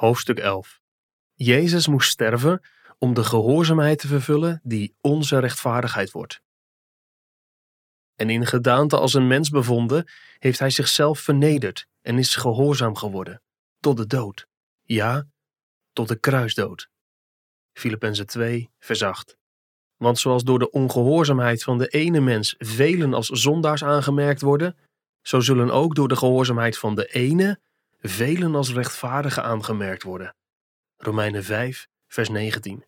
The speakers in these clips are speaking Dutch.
Hoofdstuk 11. Jezus moest sterven om de gehoorzaamheid te vervullen die onze rechtvaardigheid wordt. En in gedaante als een mens bevonden, heeft hij zichzelf vernederd en is gehoorzaam geworden, tot de dood. Ja, tot de kruisdood. Filippenzen 2, vers 8. Want zoals door de ongehoorzaamheid van de ene mens velen als zondaars aangemerkt worden, zo zullen ook door de gehoorzaamheid van de ene velen als rechtvaardigen aangemerkt worden. Romeinen 5, vers 19.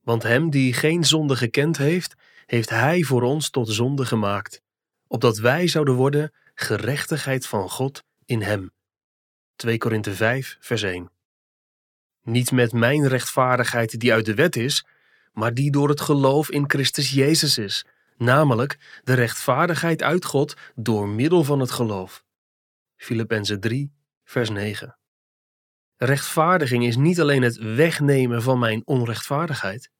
Want hem die geen zonde gekend heeft, heeft hij voor ons tot zonde gemaakt, opdat wij zouden worden gerechtigheid van God in hem. 2 Korinthe 5, vers 1. Niet met mijn rechtvaardigheid die uit de wet is, maar die door het geloof in Christus Jezus is, namelijk de rechtvaardigheid uit God door middel van het geloof. Filippenzen 3, vers 9. Rechtvaardiging is niet alleen het wegnemen van mijn onrechtvaardigheid.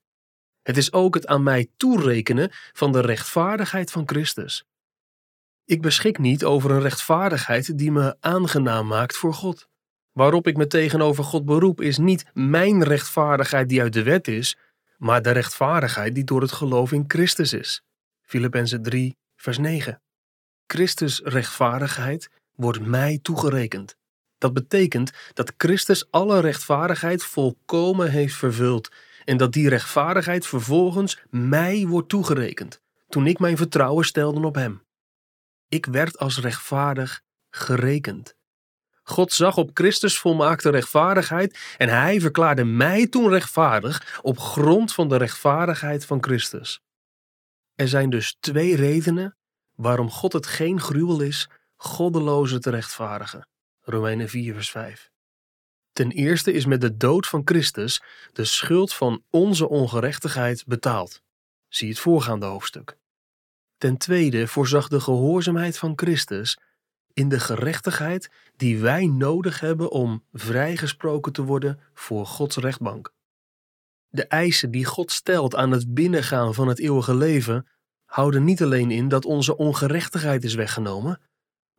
Het is ook het aan mij toerekenen van de rechtvaardigheid van Christus. Ik beschik niet over een rechtvaardigheid die me aangenaam maakt voor God. Waarop ik me tegenover God beroep is niet mijn rechtvaardigheid die uit de wet is, maar de rechtvaardigheid die door het geloof in Christus is. Filippenzen 3, vers 9. Christus rechtvaardigheid wordt mij toegerekend. Dat betekent dat Christus alle rechtvaardigheid volkomen heeft vervuld en dat die rechtvaardigheid vervolgens mij wordt toegerekend toen ik mijn vertrouwen stelde op Hem. Ik werd als rechtvaardig gerekend. God zag op Christus volmaakte rechtvaardigheid en Hij verklaarde mij toen rechtvaardig op grond van de rechtvaardigheid van Christus. Er zijn dus twee redenen waarom God het geen gruwel is goddelozen te rechtvaardigen. Romeinen 4, vers 5. Ten eerste is met de dood van Christus de schuld van onze ongerechtigheid betaald. Zie het voorgaande hoofdstuk. Ten tweede voorzag de gehoorzaamheid van Christus in de gerechtigheid die wij nodig hebben om vrijgesproken te worden voor Gods rechtbank. De eisen die God stelt aan het binnengaan van het eeuwige leven houden niet alleen in dat onze ongerechtigheid is weggenomen,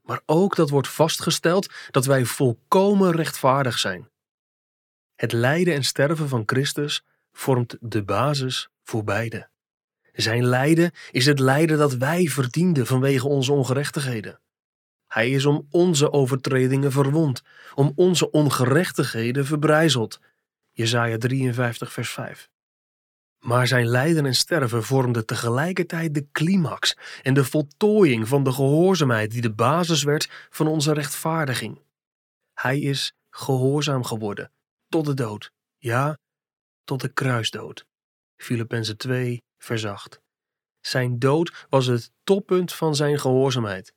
maar ook dat wordt vastgesteld dat wij volkomen rechtvaardig zijn. Het lijden en sterven van Christus vormt de basis voor beide. Zijn lijden is het lijden dat wij verdienden vanwege onze ongerechtigheden. Hij is om onze overtredingen verwond, om onze ongerechtigheden verbrijzeld. Jesaja 53 vers 5. Maar zijn lijden en sterven vormden tegelijkertijd de climax en de voltooiing van de gehoorzaamheid die de basis werd van onze rechtvaardiging. Hij is gehoorzaam geworden tot de dood, ja, tot de kruisdood. Filippenzen 2, vers 8. Zijn dood was het toppunt van zijn gehoorzaamheid.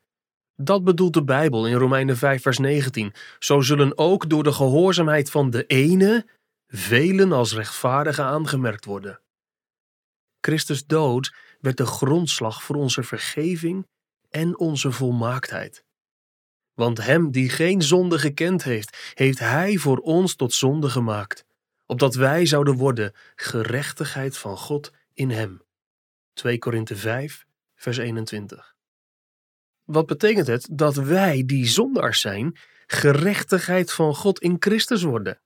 Dat bedoelt de Bijbel in Romeinen 5, vers 19. Zo zullen ook door de gehoorzaamheid van de ene velen als rechtvaardigen aangemerkt worden. Christus dood werd de grondslag voor onze vergeving en onze volmaaktheid. Want hem die geen zonde gekend heeft, heeft hij voor ons tot zonde gemaakt, opdat wij zouden worden gerechtigheid van God in hem. 2 Korinthe 5, vers 21. Wat betekent het dat wij, die zondaars zijn, gerechtigheid van God in Christus worden?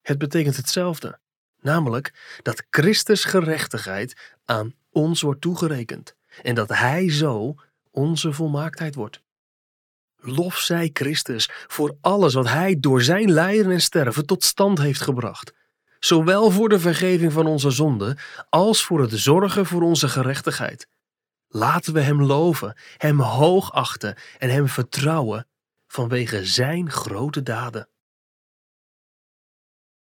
Het betekent hetzelfde, namelijk dat Christus gerechtigheid aan ons wordt toegerekend en dat Hij zo onze volmaaktheid wordt. Lof zij Christus voor alles wat Hij door zijn lijden en sterven tot stand heeft gebracht, zowel voor de vergeving van onze zonden als voor het zorgen voor onze gerechtigheid. Laten we Hem loven, Hem hoog achten en Hem vertrouwen vanwege Zijn grote daden.